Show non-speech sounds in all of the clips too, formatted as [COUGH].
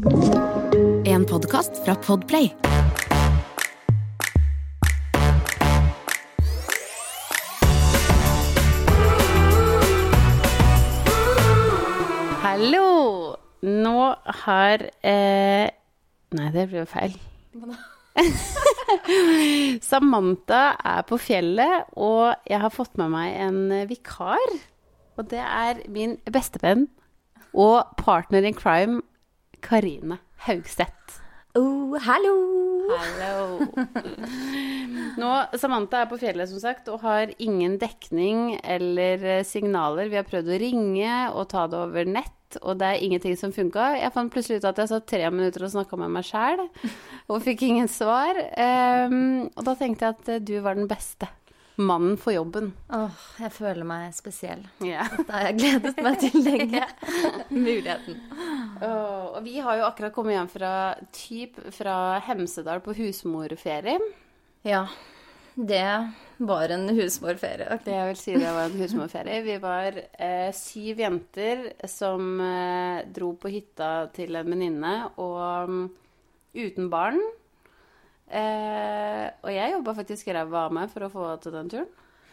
En podkast fra Podplay. Hallo! Nå har eh, Nei, det blir jo feil. [LAUGHS] Samantha er på fjellet, og jeg har fått med meg en vikar. Og det er min bestevenn og partner in crime, Karine Haugseth. Oh, hallo! Hallo. Nå, Samantha er på fjellet, som sagt, og har ingen dekning eller eh, signaler. Vi har prøvd å ringe og ta det over nett, og det er ingenting som funka. Jeg fant plutselig ut at jeg satt tre minutter og snakka med meg sjæl, og fikk ingen svar. Um, og da tenkte jeg at eh, du var den beste mannen for jobben. Åh, jeg føler meg spesiell. Yeah. [LAUGHS] Det har jeg gledet meg til lenge. [LAUGHS] Muligheten. og vi har jo akkurat kommet hjem fra typ fra Hemsedal på husmorferie. Ja, det var en husmorferie. Det jeg vil si det var en husmorferie. Vi var eh, syv jenter som eh, dro på hytta til en venninne og um, uten barn. Eh, og jeg jobba faktisk ræva av meg for å få til den turen.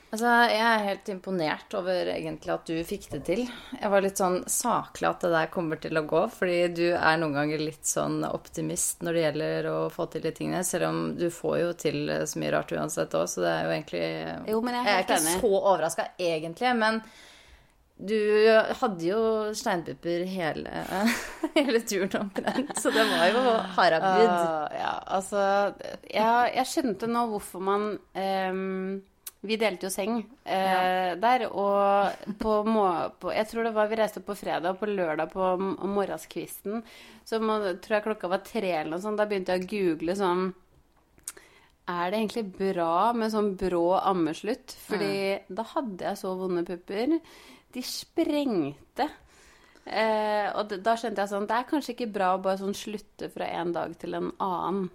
Altså, jeg er helt imponert over egentlig at du fikk det til. Jeg var litt sånn saklig at det der kommer til å gå, fordi du er noen ganger litt sånn optimist når det gjelder å få til de tingene, selv om du får jo til så mye rart uansett òg, så det er jo egentlig Jo, men jeg er Jeg er ikke enig. så overraska egentlig, men du hadde jo steinpupper hele, [LAUGHS] hele turen omtrent, så det var jo harabud. Uh, ja, altså jeg, jeg skjønte nå hvorfor man um, Vi delte jo seng eh, der, og på, må, på Jeg tror det var vi reiste på fredag, og på lørdag på morgenskvisten så må, tror jeg klokka var tre eller noe sånt. Da begynte jeg å google sånn Er det egentlig bra med sånn brå ammeslutt? Fordi da hadde jeg så vonde pupper. De sprengte. Eh, og da skjønte jeg sånn Det er kanskje ikke bra å bare sånn slutte fra en dag til en annen.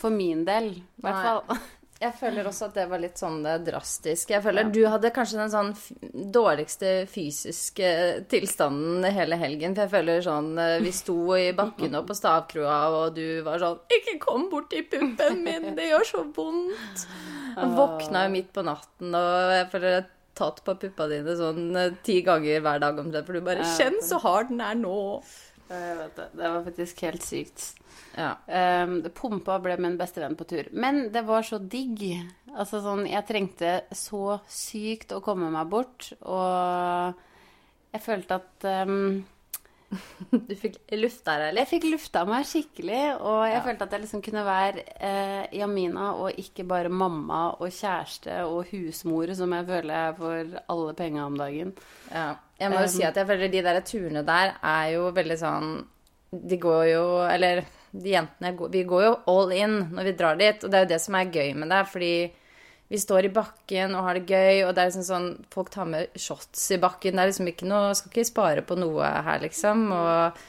For min del, i hvert fall. [LAUGHS] Jeg føler også at det var litt sånn eh, drastisk. Jeg føler du hadde kanskje den sånn dårligste fysiske tilstanden hele helgen. For jeg føler sånn eh, Vi sto i bakken og på stavkroa, og du var sånn 'Ikke kom borti puppen min, det gjør så vondt'. [LAUGHS] Og våkna jo midt på natten, og jeg føler har tatt på puppa dine sånn eh, ti ganger hver dag omtrent, for du bare 'Kjenn så hard den er nå'. Jeg vet det. det var faktisk helt sykt. Ja. Um, pumpa ble min beste venn på tur. Men det var så digg. Altså sånn, jeg trengte så sykt å komme meg bort, og jeg følte at um, [LAUGHS] Du fikk lufta deg litt. Jeg fikk lufta meg skikkelig, og jeg Ja. følte at jeg liksom kunne være eh, Jamina og ikke bare mamma og kjæreste og husmor, som jeg føler jeg får alle penga om dagen. Ja. Jeg må jo Um, si at jeg føler de der turene der er jo veldig sånn De går jo Eller de jentene Vi går jo all in når vi drar dit, og det er jo det som er gøy med det, fordi vi står i bakken og har det gøy, og det er liksom sånn Folk tar med shots i bakken. Det er liksom ikke noe Skal ikke spare på noe her, liksom. Og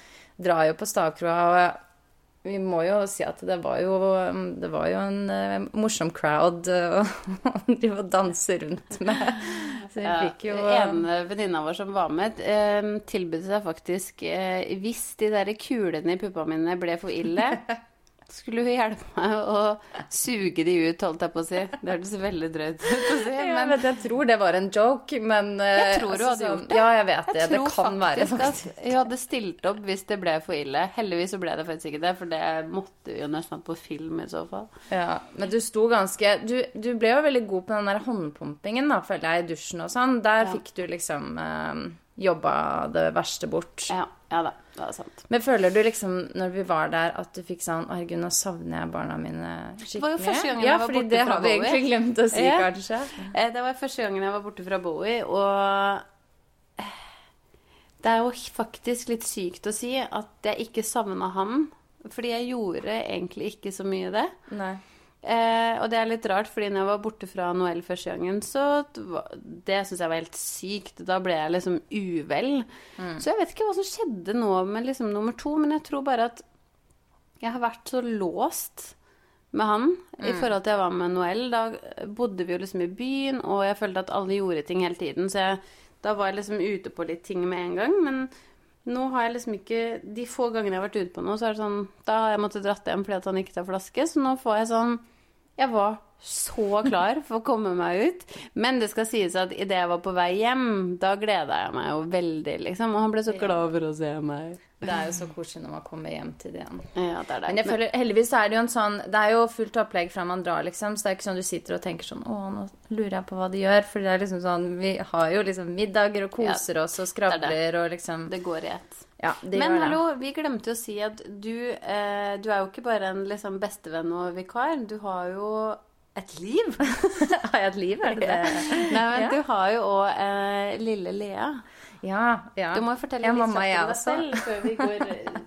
drar jo på stavkroa. Og vi må jo si at det var jo, det var jo en eh, morsom crowd eh, [LAUGHS] å drive og danse rundt med. Så vi fikk jo ja, En venninne vår som var med, eh, tilbød seg faktisk eh, Hvis de der kulene i puppa mine ble for ille, [LAUGHS] skulle hun hjelpe meg å suge de ut, holdt jeg på å si. Det hørtes veldig drøyt ut å si, Jeg, men vet, jeg tror det var en joke, men eh, Jeg tror du hadde gjort det. Ja, jeg vet det. jeg Det Det kan være faktisk at jeg hadde stilt opp hvis det ble for ille. Heldigvis så ble det faktisk ikke det, for det måtte vi jo nesten på film i så fall. Ja, men du sto ganske du, du ble jo veldig god på den der håndpumpingen, da, føler jeg, i dusjen og sånn. Der Ja. fikk du liksom eh, jobba det verste bort. Ja, ja da, det er sant. Men føler du liksom, når vi var der, at du fikk sånn herregud, nå savner jeg barna mine skikkelig? Det var jo første gangen ja, jeg var fordi det har vi Bowie. egentlig glemt å si, Ja. kanskje. Eh, Det var første gangen jeg var borte fra Bowie, og eh, det er jo faktisk litt sykt å si at jeg ikke savna han. Fordi jeg gjorde egentlig ikke så mye det. Nei. Eh, og det er litt rart, fordi når jeg var borte fra Noel første gangen, så det syns jeg var helt sykt. Da ble jeg liksom uvel. Så jeg vet ikke hva som skjedde nå med liksom nummer to, men jeg tror bare at jeg har vært så låst med han i forhold til jeg var med Noel. Da bodde vi jo liksom i byen, og jeg følte at alle gjorde ting hele tiden, så jeg, da var jeg liksom ute på litt ting med en gang. Men Nå har jeg liksom ikke De få gangene jeg har vært ute på noe, så er det sånn Da har jeg måttet dratt hjem fordi at han ikke tar flaske, så nå får jeg sånn Jeg var så klar for å komme meg ut. Men det skal sies at idet jeg var på vei hjem, da gleda jeg meg jo veldig, liksom. Og han ble så glad for å se meg. Det er jo så koselig når man kommer hjem til det igjen. Ja, det det. Men jeg føler, heldigvis er det jo en sånn Det er jo fullt opplegg fra man drar, liksom. Så det er ikke sånn du sitter og tenker sånn Å, nå lurer jeg på hva de gjør. For det er liksom sånn Vi har jo liksom middager og koser oss og skravler og liksom det går i ett. Ja, det Men hallo, vi glemte å si at du, eh, du er jo ikke bare en liksom bestevenn og vikar. Du har jo et liv. [LAUGHS] Har jeg et liv, er det det? Nei, men Ja. du har jo òg eh, lille Lea. Ja. ja. Du må jo fortelle Ja, litt mamma, om deg selv før vi går eh,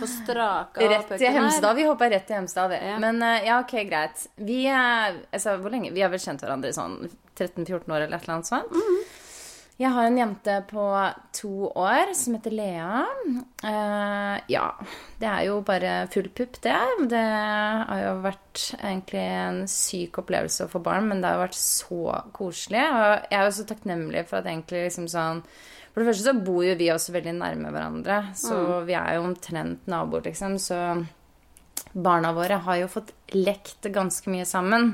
på straka Rett til. Hemsedal. Vi hoppa rett til Hemsedal. vi. Men eh, ja, ok, greit. Vi er Altså, hvor lenge? Vi har vel kjent hverandre i sånn 13-14 år eller et eller annet sånt. Mhm. Jeg har en jente på to år som heter Lea. Uh, ja. Det er jo bare full pupp, det. Det har jo vært egentlig en syk opplevelse å få barn, men det har jo vært så koselig. Og jeg er jo så takknemlig for at egentlig liksom sånn For det første så bor jo vi også veldig nærme hverandre, så vi er jo omtrent naboer, liksom. Så barna våre har jo fått lekt ganske mye sammen.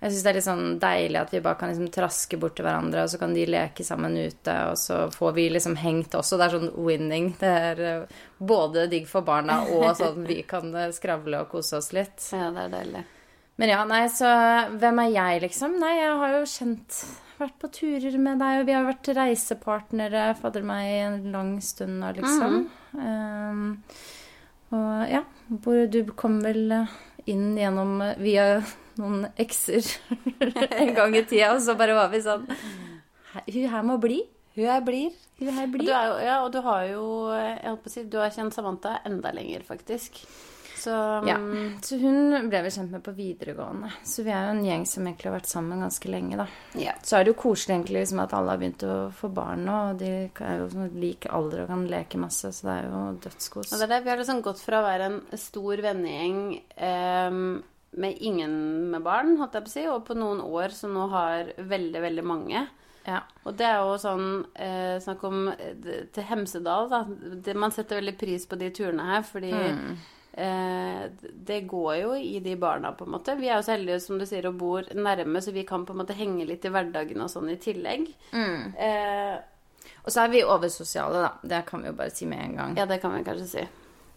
Jeg syns det er litt sånn deilig at vi bare kan liksom traske bort til hverandre, og så kan de leke sammen ute, og så får vi liksom hengt også. Det er sånn winning. Det er eh, både digg for barna og [LAUGHS] sånn vi kan eh, skravle og kose oss litt. Ja, det er deilig. Men ja, nei, så hvem er jeg, liksom? Nei, jeg har jo kjent Vært på turer med deg, og vi har vært reisepartnere, fadder meg, i en lang stund nå, liksom. Um, og ja, hvor du kom vel eh, inn gjennom via noen ekser [LAUGHS] en gang i tida, og så bare var vi sånn Hun her må bli. Hun her blir. Hun her Og blir. du er jo, ja, og du har jo Jeg håper å si Du har kjent Samantha enda lenger, faktisk. Så Ja. mm, Så hun ble vi kjent med på videregående. Så vi er jo en gjeng som egentlig har vært sammen ganske lenge, da. ja. Så er det jo koselig egentlig liksom at alle har begynt å få barn nå, og de er jo sånn lik alder og kan leke masse, så det er jo dødskos. Og det er det. Vi har liksom gått fra å være en stor vennegjeng eh, med ingen med barn, holdt jeg på å si, og på noen år som nå har veldig, veldig mange. Ja. Og det er jo sånn eh, Snakk om eh, til Hemsedal, da. Det, man setter veldig pris på de turene her, fordi eh, det går jo i de barna, på en måte. Vi er jo så heldige, som du sier, og bor nærme, så vi kan på en måte henge litt i hverdagen og sånn i tillegg. Eh, Og så er vi oversosiale, da. Det kan vi jo bare si med en gang. ja, det kan vi kanskje si.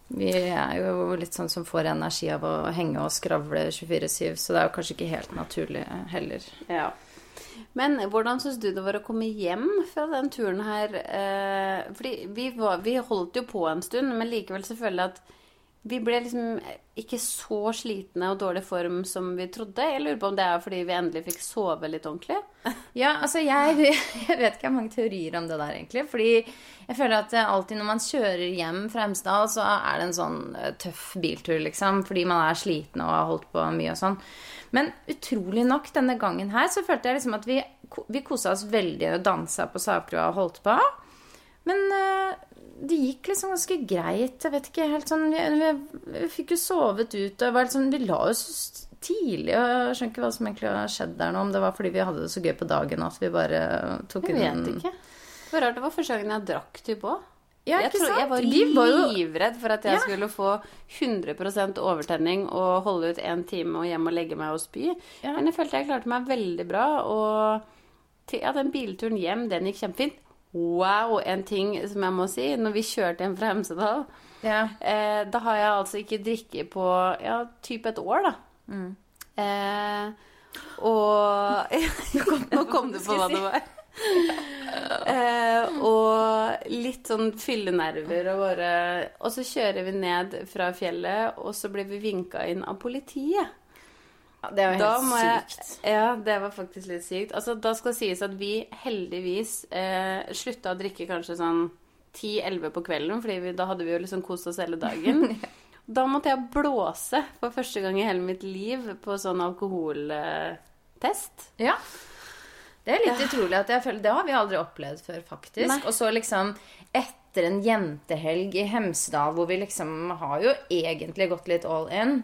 Vi er jo litt sånn som får energi av å henge og skravle 24-7, så det er jo kanskje ikke helt naturlig heller. Ja. Men hvordan syns du det var å komme hjem fra den turen her? Eh, fordi vi, var, vi holdt jo på en stund, men likevel jeg at vi ble liksom ikke så slitne og dårlig form som vi trodde. Jeg lurer på om det er fordi vi endelig fikk sove litt ordentlig. [LAUGHS] Ja, altså jeg, jeg vet ikke, jeg har mange teorier om det der, egentlig. Fordi jeg føler at alltid når man kjører hjem fra Hemsedal, så er det en sånn eh, tøff biltur, liksom. Fordi man er sliten og har holdt på mye og sånn. Men utrolig nok denne gangen her så følte jeg liksom at vi, vi kosa oss veldig og dansa på Sagbrua og holdt på. Men eh, det gikk liksom ganske greit. Jeg vet ikke helt sånn Vi, vi, vi fikk jo sovet ut og sånn Vi la oss tidlig, og jeg skjønner ikke hva som egentlig har skjedd der nå. Om det var fordi vi hadde det så gøy på dagen at vi bare tok Jeg en vet ikke. Hvor rart. Det var første gangen jeg drakk typ òg. Ja, jeg, tror- jeg var Vi var jo- livredd for at jeg Ja. skulle få 100% overtenning og holde ut en time og hjem og legge meg og spy. Ja. Men jeg følte jeg klarte meg veldig bra. Og til, ja, den bilturen hjem, den gikk kjempefint. Wow, en ting som jeg må si. Når vi kjørte hjem fra Hemsedal, Ja. eh, da har jeg altså ikke drikket på ja, typ et år, da. Mm. Eh, og [LAUGHS] Nå kom du på hva det var. Eh, og litt sånn fyllenerver og bare Og så kjører vi ned fra fjellet, og så blir vi vinka inn av politiet. Ja, det var Da helt må jeg- sykt. Ja, det var faktisk litt sykt. Altså, da skal det sies at vi heldigvis eh, slutta å drikke kanskje sånn 10-11 på kvelden, fordi da hadde vi jo liksom kost oss hele dagen. [LAUGHS] Da måtte jeg blåse for første gang i hele mitt liv på sånn alkoholtest. Ja. Det er litt utrolig at jeg føler Det har vi aldri opplevd før, faktisk. Nei. Og så liksom etter en jentehelg i Hemsedal, hvor vi liksom har jo egentlig gått litt all in.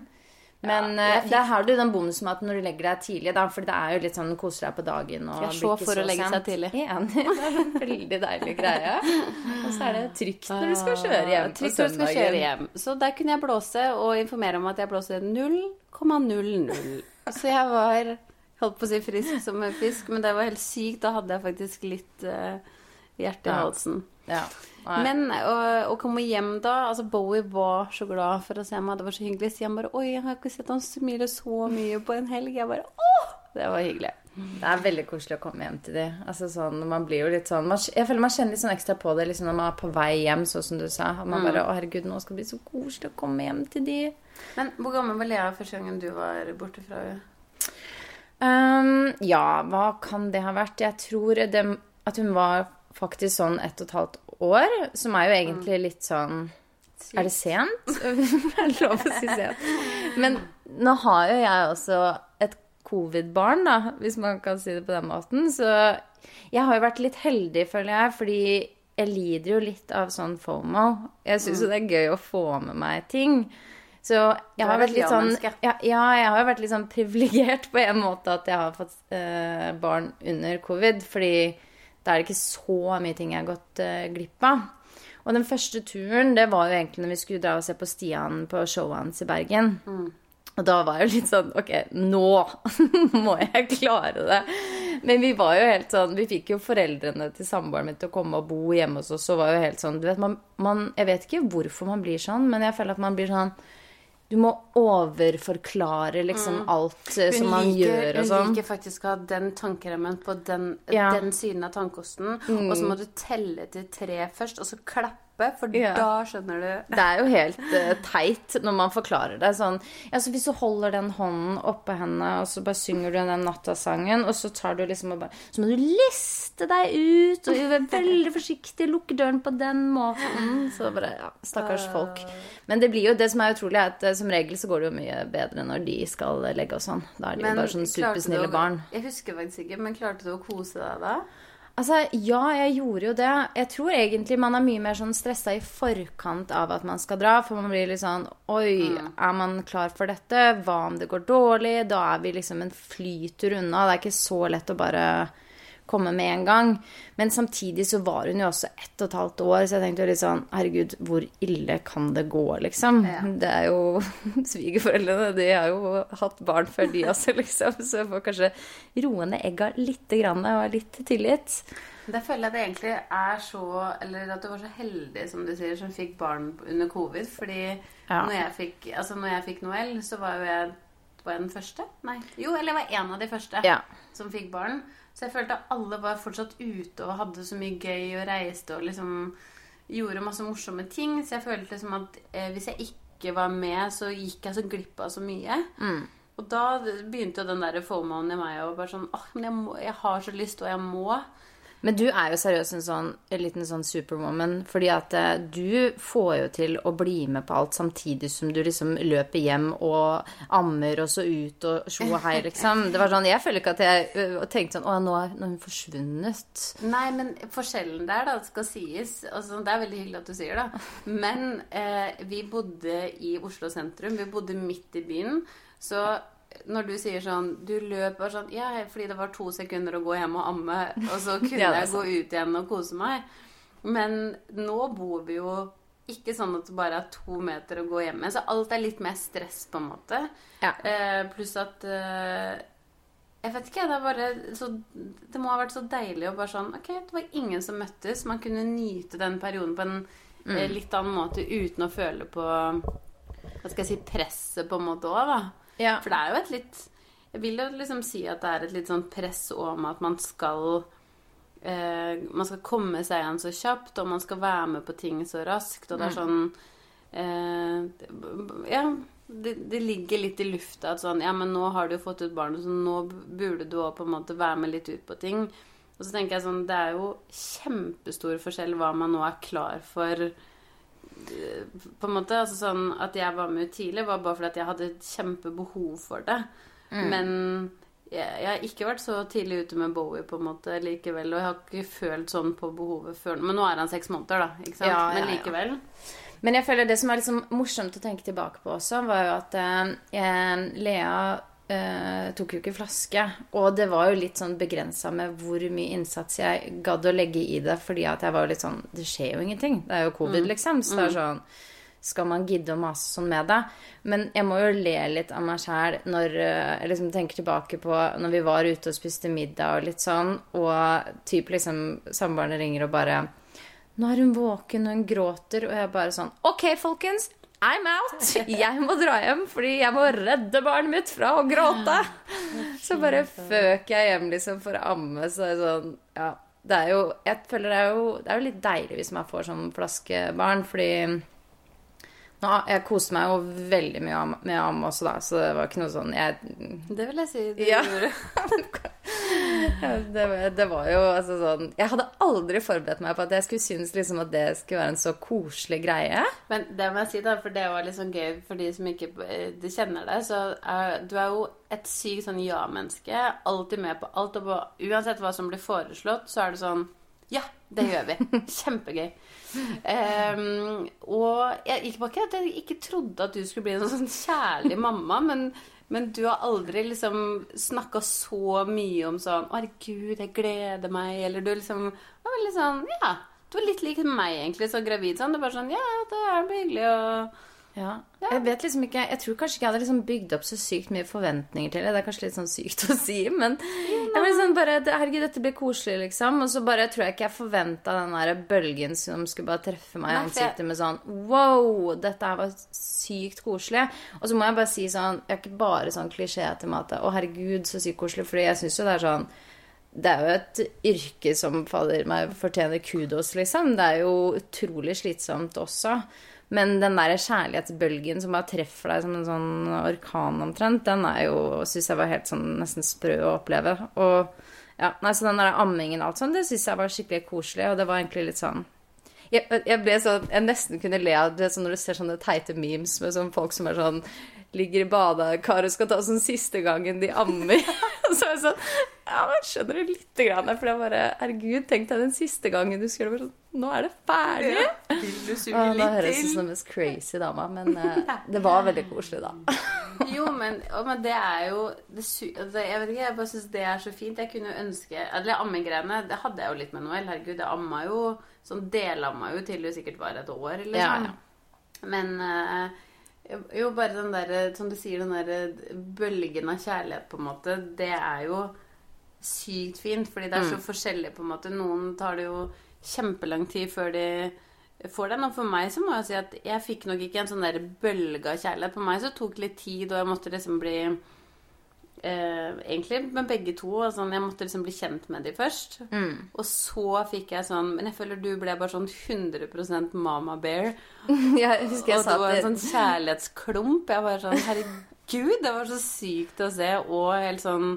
Men jeg eh, fikk- der har du den bonusen med at når du legger deg tidlig, da, for det er jo litt sånn koser deg på dagen og Jeg så for å legge seg tidlig. [LAUGHS] Enig. Det er en veldig deilig [LAUGHS] greie. Og så er det trygt når du skal kjøre hjem på Trygt når du skal søndagen. kjøre hjem. Så der kunne jeg blåse og informere om at jeg blåste 0,00. Så jeg var holdt på å si frisk som en fisk, men det var helt sykt. Da hadde jeg faktisk litt uh, hjerte i Ja. halsen. Ja. Men å, å komme hjem da altså Bowie var så glad for å se meg. Det var så hyggelig. Så han bare Oi, jeg har ikke sett han smile så mye på en helg. Jeg bare Åh! Det var hyggelig. Det er veldig koselig å komme hjem til de. Altså sånn, man blir jo litt sånn man, Jeg føler man kjenner litt sånn ekstra på det liksom når man er på vei hjem, sånn som du sa. Og man Mm. bare Å, herregud, nå skal det bli så koselig å komme hjem til de. Men hvor gammel var Lea første gangen du var borte fra henne? Um, ja, hva kan det ha vært? Jeg tror det, at hun var faktisk sånn ett og et halvt år, som er jo egentlig litt sånn Er det sent? [LAUGHS] er det lov å si sent? Men nå har jo jeg også et covid-barn, da, hvis man kan si det på den måten. Så jeg har jo vært litt heldig, føler jeg, fordi jeg lider jo litt av sånn FOMO. Jeg syns jo det er gøy å få med meg ting. Så jeg har er vært litt sånn ja, ja, jeg har jo vært litt sånn privilegert på en måte at jeg har fått eh, barn under covid, fordi da er det ikke så mye ting jeg har gått uh, glipp av. Og den første turen, det var jo egentlig når vi skulle dra og se på Stian på showet hans i Bergen. Og da var jeg jo litt sånn Ok, nå [LAUGHS] må jeg klare det. Men vi var jo helt sånn Vi fikk jo foreldrene til samboeren min til å komme og bo hjemme hos oss, og var jo helt sånn Du vet, man, man Jeg vet ikke hvorfor man blir sånn, men jeg føler at man blir sånn Du må overforklare liksom alt hun som man gjør og hun sånn. liker faktisk å ha den tankeremmen på den, Ja. Mm. den siden av tannkosten. Og så må du telle til tre først, og så klappe, for Ja. da skjønner du Det er jo helt uh, teit når man forklarer det sånn. Ja, så hvis du holder den hånden oppå henne, og så bare synger du den nattasangen, og så tar du liksom og bare Så må du liste deg ut, og være veldig forsiktig, lukke døren på den måten. Så bare Ja, stakkars folk. Men det blir jo det som er utrolig, er at eh, som regel så går det jo mye bedre når de skal legge og sånn. Da er de jo bare sånn supersnille å- barn. Jeg husker faktisk ikke, men klarte du å kose deg da? Altså, ja, jeg gjorde jo det. Jeg tror egentlig man er mye mer sånn stressa i forkant av at man skal dra, for man blir litt sånn Oi, er man klar for dette? Hva om det går dårlig? Da er vi liksom en flytur unna. Det er ikke så lett å bare komme med en gang. Men samtidig så var hun jo også ett og et halvt år, så jeg tenkte jo litt sånn Herregud, hvor ille kan det gå, liksom? Det er jo [LAUGHS] Svigerforeldrene, de har jo hatt barn før, de også, liksom. Så jeg får kanskje roe ned egga lite grann og litt tillit. Det føler jeg det egentlig er så Eller at du var så heldig, som du sier, som fikk barn under covid. Fordi Ja. når, jeg fikk, altså når jeg fikk Noel, så var jo jeg Var jeg den første? Nei. Jo, eller jeg var en av de første Ja. som fikk barn. Så jeg følte at alle var fortsatt ute og hadde så mye gøy og reiste og liksom gjorde masse morsomme ting. Så jeg følte liksom at eh, hvis jeg ikke var med, så gikk jeg så glipp av så mye. Og da begynte jo den der fomoen i meg å bare sånn Åh, men jeg, må, jeg har så lyst, og jeg må. Men du er jo seriøst en sånn en liten sånn superwoman, fordi at eh, du får jo til å bli med på alt samtidig som du liksom løper hjem og ammer og så ut og sjo og hei, liksom. Det var sånn, Jeg føler ikke at jeg tenkte sånn Å, nå har hun forsvunnet. Nei, men forskjellen der, da, skal sies altså, Det er veldig hyggelig at du sier det. Men eh, vi bodde i Oslo sentrum. Vi bodde midt i byen. Så når du sier sånn Du løp bare sånn Ja, fordi det var to sekunder å gå hjem og amme, og så [LAUGHS] kunne Ja, jeg gå ut igjen og kose meg. Men nå bor vi jo ikke sånn at det bare er to meter å gå hjemme. Så alt er litt mer stress, på en måte. Ja. Eh, pluss at eh, jeg vet ikke, det er bare så Det må ha vært så deilig å bare sånn Ok, det var ingen som møttes. Man kunne nyte den perioden på en eh, litt annen måte uten å føle på Hva skal jeg si presset på en måte òg, da. Ja. For det er jo et litt Jeg vil jo liksom si at det er et litt sånn press om at man skal eh, Man skal komme seg igjen så kjapt, og man skal være med på ting så raskt, og det er sånn eh, Ja, det, det ligger litt i lufta at sånn Ja, men nå har du jo fått ut barnet, så nå burde du òg på en måte være med litt ut på ting. Og så tenker jeg sånn Det er jo kjempestor forskjell hva man nå er klar for på en måte, altså sånn At jeg var med ut tidlig, var bare fordi at jeg hadde et kjempebehov for det. Men jeg, jeg har ikke vært så tidlig ute med Bowie på en måte likevel. Og jeg har ikke følt sånn på behovet før. Men nå er han seks måneder, da. Ikke sant? Ja, ja, Men likevel. Men jeg føler det som er liksom morsomt å tenke tilbake på også, var jo at eh, Lea eh, tok jo ikke flaske. Og det var jo litt sånn begrensa med hvor mye innsats jeg gadd å legge i det. Fordi at jeg var jo litt sånn Det skjer jo ingenting. Det er jo covid, liksom. Så det er sånn skal man gidde å mase sånn med det? Men jeg må jo le litt av meg sjæl når eh, jeg liksom tenker tilbake på når vi var ute og spiste middag og litt sånn, og typ liksom samboerne ringer og bare 'Nå er hun våken, og hun gråter.' Og jeg bare sånn 'OK, folkens. I'm out. Jeg må dra hjem, fordi jeg må redde barnet mitt fra å gråte.' Så bare føk jeg hjem liksom for å amme. Så er det sånn Ja. Det er jo Jeg føler det er jo, det er jo litt deilig hvis man får sånn flaskebarn, fordi nå, jeg koste meg jo veldig mye med am også, da, så det var ikke noe sånn jeg Det vil jeg si Det Ja. gjorde. [LAUGHS] det, var- det var jo altså sånn Jeg hadde aldri forberedt meg på at jeg skulle synes liksom at det skulle være en så koselig greie. Men det må jeg si, da, for det var litt sånn gøy for de som ikke de kjenner deg. Så er, du er jo et sykt sånn ja-menneske. Alltid med på alt. Og på, uansett hva som blir foreslått, så er det sånn Ja, det gjør vi. [LAUGHS] Kjempegøy. Ehm, og jeg gikk ikke at jeg ikke trodde at du skulle bli en sånn kjærlig mamma, men, men du har aldri liksom snakka så mye om sånn 'Å, herregud, jeg gleder meg', eller du liksom var veldig sånn Ja. Du var litt lik meg, egentlig, så gravid sånn. Det var sånn Ja, det er hyggelig og Ja. Jeg vet liksom ikke Jeg tror kanskje ikke jeg hadde liksom bygd opp så sykt mye forventninger til det. Det er kanskje litt sånn sykt å si, men jeg ble sånn bare Herregud, dette blir koselig, liksom. Og så bare tror jeg ikke jeg forventa den der bølgen som skulle bare treffe meg i ansiktet med sånn Wow, dette her var sykt koselig. Og så må jeg bare si sånn Jeg er ikke bare sånn klisjé til meg at Å, herregud, så sykt koselig. Fordi jeg syns jo det er sånn det er jo et yrke som faller meg fortjener kudos, liksom. Det er jo utrolig slitsomt også. Men den der kjærlighetsbølgen som bare treffer deg som en sånn orkan omtrent, den er jo Syns jeg var helt sånn nesten sprø å oppleve. Og ja, nei, så den der ammingen og alt sånn, det syns jeg var skikkelig koselig, og det var egentlig litt sånn jeg, jeg ble sånn Jeg nesten kunne le av det sånn når du ser sånne teite memes med sånn folk som er sånn Ligger i badekaret og skal ta sånn siste gangen de ammer. [LAUGHS] [LAUGHS] Så er jeg sånn Ja, men skjønner du lite grann? For jeg bare Herregud, tenk deg den siste gangen du skulle sånn Nå er det ferdig! Vil du suge Å, da litt høres ut som den mest crazy dama, men [LAUGHS] uh, det var veldig koselig, da. Jo, men, og, men det er jo det, altså, Jeg vet ikke, jeg bare syns det er så fint. Jeg kunne ønske Eller ammegreiene, det hadde jeg jo litt med Noel. Herregud, jeg amma jo Sånn delamma jo til du sikkert var et år, liksom. Ja, ja. Men eh, jo, bare den derre Som du sier, den derre bølgen av kjærlighet, på en måte, det er jo sykt fint. Fordi det er så forskjellig, på en måte. Noen tar det jo kjempelang tid før de får den. Og for meg så må jeg si at jeg fikk nok ikke en sånn der bølge av kjærlighet. På meg så tok det litt tid, og jeg måtte liksom bli eh, Egentlig med begge to. og sånn, jeg måtte liksom bli kjent med dem først. Og så fikk jeg sånn Men jeg føler du ble bare sånn 100 mama bear. [LAUGHS] Jeg husker jeg Og sa det var en sånn kjærlighetsklump. Jeg var sånn Herregud, det var så sykt å se, og helt sånn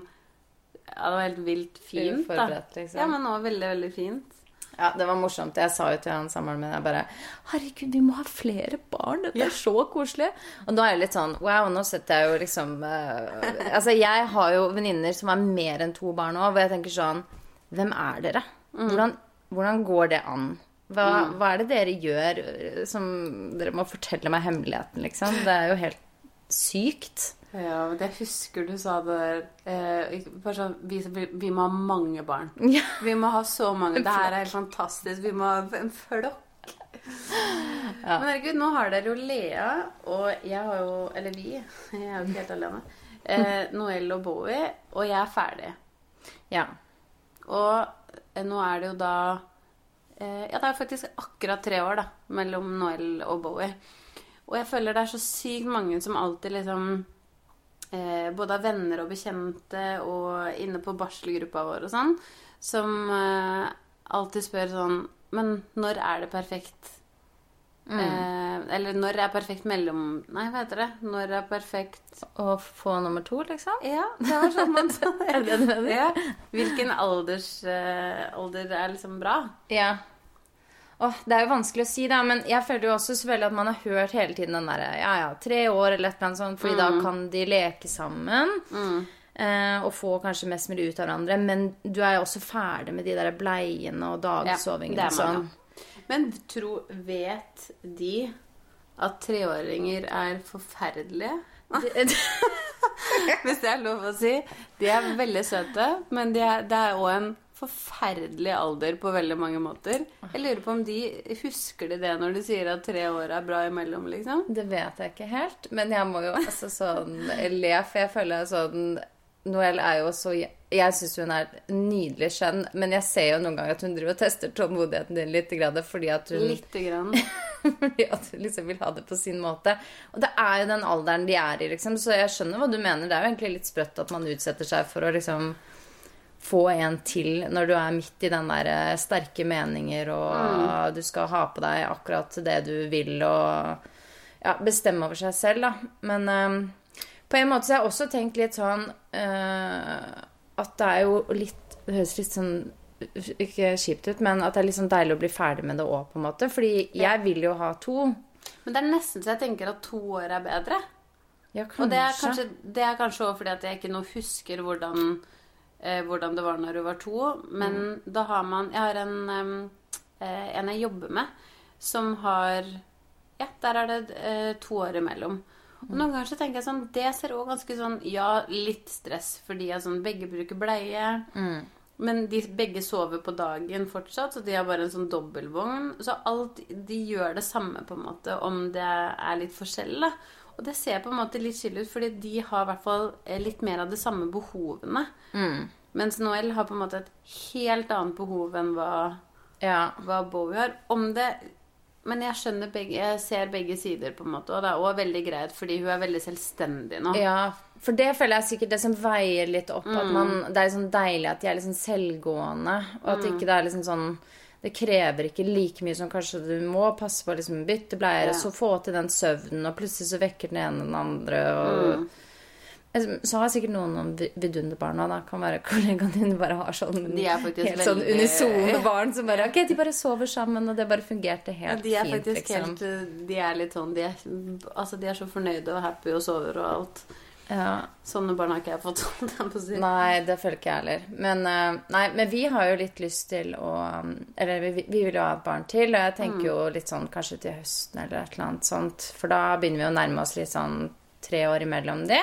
Ja, det var helt vilt fint. Uforberedt, liksom. Ja, men også veldig, veldig fint. Ja, det var morsomt. Jeg sa jo til han samboeren min jeg bare Herregud, vi må ha flere barn. Dette er så koselig. Og da er jeg litt sånn Wow, nå setter jeg jo liksom uh, Altså, jeg har jo venninner som er mer enn to barn nå, hvor jeg tenker sånn Hvem er dere? Hvordan, hvordan går det an? Hva, hva er det dere gjør eh, som Dere må fortelle meg hemmeligheten, liksom. Det er jo helt sykt. Ja, men jeg husker du sa det der eh, sånn, vi, vi må ha mange barn. [LAUGHS] Ja. Vi må ha så mange. Det her er helt fantastisk. Vi må ha en flokk. Men herregud, nå har dere jo Lea, og jeg har jo Eller vi. [LAUGHS] Jeg er jo ikke helt alene. Eh, Noel og Bowie, og jeg er ferdig. Ja. Og eh, nå er det jo da eh, Ja, det er faktisk akkurat tre år, da, mellom Noel og Bowie. Og jeg føler det er så sykt mange som alltid liksom eh, Både av venner og bekjente og inne på barselgruppa vår og sånn, som eh, alltid spør sånn Men når er det perfekt? Eh, eller når er perfekt mellom... Nei, hva heter det? Når er perfekt Å få nummer to, liksom? Ja, det var sånn man [LAUGHS] sa det. Ja. Hvilken alders, eh, alder er liksom bra? Ja. Åh, det er jo vanskelig å si, da, men jeg føler jo også selvfølgelig at man har hørt hele tiden den derre ja, ja, tre år eller et eller annet sånt, fordi da kan de leke sammen. Eh, og få kanskje mest mulig ut av hverandre. Men du er jo også ferdig med de der bleiene og dagsovingen ja, og sånn. Men tro, vet de at treåringer er forferdelige. [LAUGHS] [LAUGHS] Hvis det er lov å si. De er veldig søte, men de er, det er òg en forferdelig alder på veldig mange måter. Jeg lurer på om de husker de det når de sier at tre år er bra imellom, liksom? Det vet jeg ikke helt, men jeg må jo altså sånn le, for jeg føler sånn Noel er jo så Jeg syns hun er nydelig skjønn, men jeg ser jo noen ganger at hun driver og tester tålmodigheten din litt, fordi at hun Lite grann. [LAUGHS] fordi at hun liksom vil ha det på sin måte. Og det er jo den alderen de er i, liksom, så jeg skjønner hva du mener. Det er jo egentlig litt sprøtt at man utsetter seg for å liksom få en til når du er midt i den der eh, sterke meninger, og du skal ha på deg akkurat det du vil, og ja, bestemme over seg selv, da. Men um, på en måte så har jeg også tenkt litt sånn uh, at det er jo litt Det høres litt sånn ikke kjipt ut, men at det er litt sånn deilig å bli ferdig med det òg, på en måte. Fordi jeg vil jo ha to. Men det er nesten så jeg tenker at to år er bedre. Ja. Og det er kanskje, det også fordi at jeg ikke nå husker hvordan, eh, hvordan det var når hun var to. Men da har man Jeg har en, eh, en jeg jobber med, som har Ja, der er det eh, to år imellom. Og noen ganger så tenker jeg sånn Det ser òg ganske sånn Ja, litt stress fordi jeg sånn Begge bruker bleie. Men de begge sover på dagen fortsatt, så de har bare en sånn dobbeltvogn. Så alt De gjør det samme, på en måte, om det er litt forskjell, da. Og det ser på en måte litt chill ut, fordi de har i hvert fall eh, litt mer av de samme behovene. Mens Noel har på en måte et helt annet behov enn hva, Ja. hva Bowie har. Om det Men jeg skjønner begge Jeg ser begge sider, på en måte. Og det er òg veldig greit, fordi hun er veldig selvstendig nå. ja. For det føler jeg er sikkert det som veier litt opp. At man, det er liksom deilig at de er liksom selvgående, og at ikke det er liksom sånn det krever ikke like mye som kanskje du må passe på å liksom bytte bleier, Ja. og så få til den søvnen, og plutselig så vekker den ene den andre, og Så har sikkert noen av vidunderbarna da. Kan være [LAUGHS] kollegaene dine bare har sånn De er faktisk helt sånn unisone barn som bare Ok, de bare sover sammen, og det bare fungerte Ja, de er fint, faktisk liksom. helt eh, De er litt sånn De er, altså, de er så fornøyde og happy og sover og alt. Ja. Sånne barn har ikke jeg fått. [LAUGHS] si. Nei, det føler ikke jeg heller. Men, eh, nei, men vi har jo litt lyst til å um, Eller vi, vi vil jo ha et barn til, og jeg tenker jo litt sånn kanskje til høsten eller et eller annet sånt. For da begynner vi å nærme oss litt sånn tre år imellom det.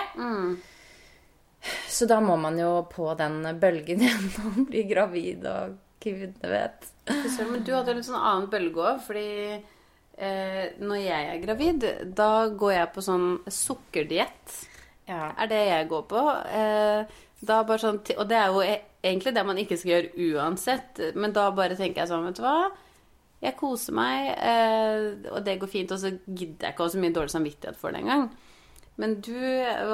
Så da må man jo på den bølgen [LAUGHS] igjen og bli gravid og kvinne vet. Men du hadde litt sånn annen bølge òg, fordi eh, når jeg er gravid, da går jeg på sånn sukkerdiett. Ja. Er det jeg går på. Eh, sånn, og det er jo e- egentlig det man ikke skal gjøre uansett. Men da bare tenker jeg sånn, vet du hva. Jeg koser meg, eh, og det går fint. Og så gidder jeg ikke å ha så mye dårlig samvittighet for det engang. Men du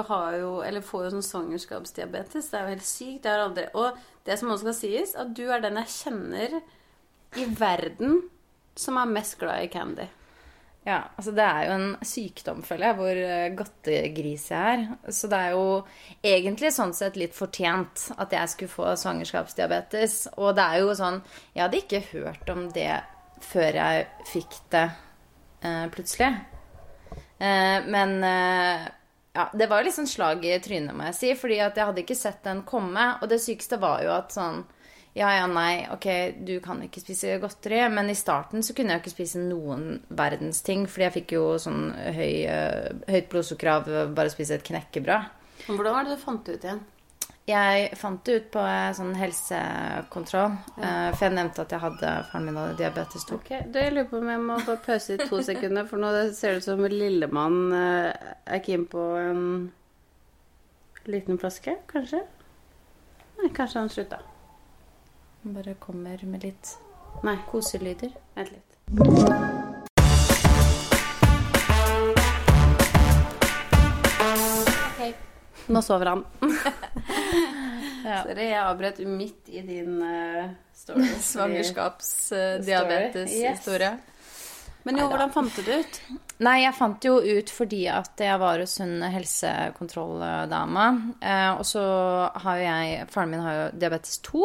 har jo, eller får jo sånn svangerskapsdiabetes. Det er jo helt sykt. Det har aldri, og det som også skal sies, at du er den jeg kjenner i verden som er mest glad i candy. Ja, altså det er jo en sykdom, føler jeg, hvor eh, godtegris jeg er. Så det er jo egentlig sånn sett litt fortjent at jeg skulle få svangerskapsdiabetes. Og det er jo sånn Jeg hadde ikke hørt om det før jeg fikk det eh, plutselig. Eh, men eh, ja, det var litt sånn slag i trynet, må jeg si. Fordi at jeg hadde ikke sett den komme. Og det sykeste var jo at sånn ja, ja, nei, ok, du kan ikke spise godteri. Men i starten så kunne jeg ikke spise noen verdens ting, fordi jeg fikk jo sånn høy, eh, høyt blodsukker av bare å spise et knekkebrød. Hvordan var det du fant det ut igjen? Jeg fant det ut på eh, sånn helsekontroll, Ja. for jeg nevnte at jeg hadde faren min hadde diabetes 2. Ok, da Jeg lurer på om jeg må bare pause i to [LAUGHS] sekunder, for nå ser det ut som lillemann eh, er keen på en liten flaske, kanskje? Nei, kanskje han slutta. Bare kommer med litt Nei, koselyder. vent litt. Ok, nå sover han. [LAUGHS] Ja. Sorry, jeg avbrøt midt i din uh, story. [LAUGHS] Svangerskapsdiabetes-historie. Men jo, hvordan fant du det ut? Nei, jeg fant det jo ut fordi at jeg var hos en helsekontrolldame. Eh, og så har jo jeg Faren min har jo diabetes 2.